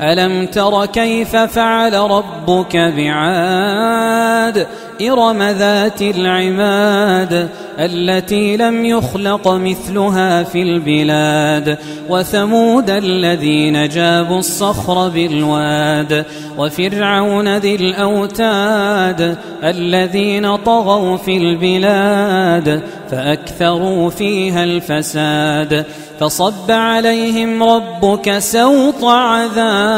ألم تر كيف فعل ربك بعاد؟ إرم ذات العماد التي لم يخلق مثلها في البلاد وثمود الذين جابوا الصخر بالواد وفرعون ذي الأوتاد الذين طغوا في البلاد فأكثروا فيها الفساد فصب عليهم ربك سوط عذاب.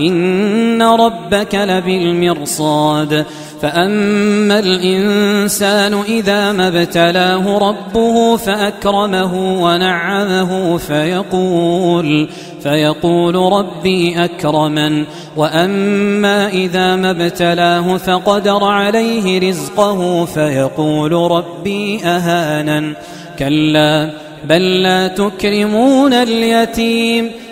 إن ربك لبالمرصاد. فأما الإنسان إذا ما ابتلاه ربه فأكرمه ونعمه فيقول فيقول ربي أكرمن. وأما إذا ما ابتلاه فقدر عليه رزقه فيقول ربي أهانن. كلا بل لا تكرمون اليتيم.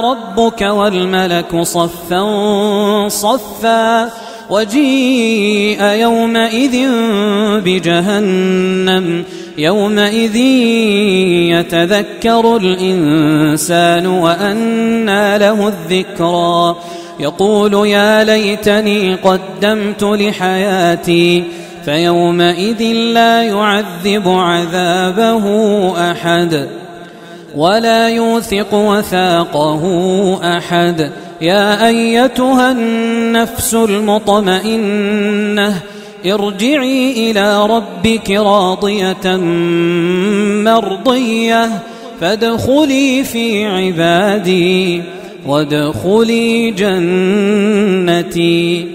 ربك والملك صفا صفا وجيء يومئذ بجهنم يومئذ يتذكر الإنسان وأنى له الذكرى يقول يا ليتني قدمت لحياتي فيومئذ لا يعذب عذابه أحد ولا يوثق وثاقه أحد. يا أيتها النفس المطمئنة ارجعي إلى ربك راضية مرضية فادخلي في عبادي وادخلي جنتي.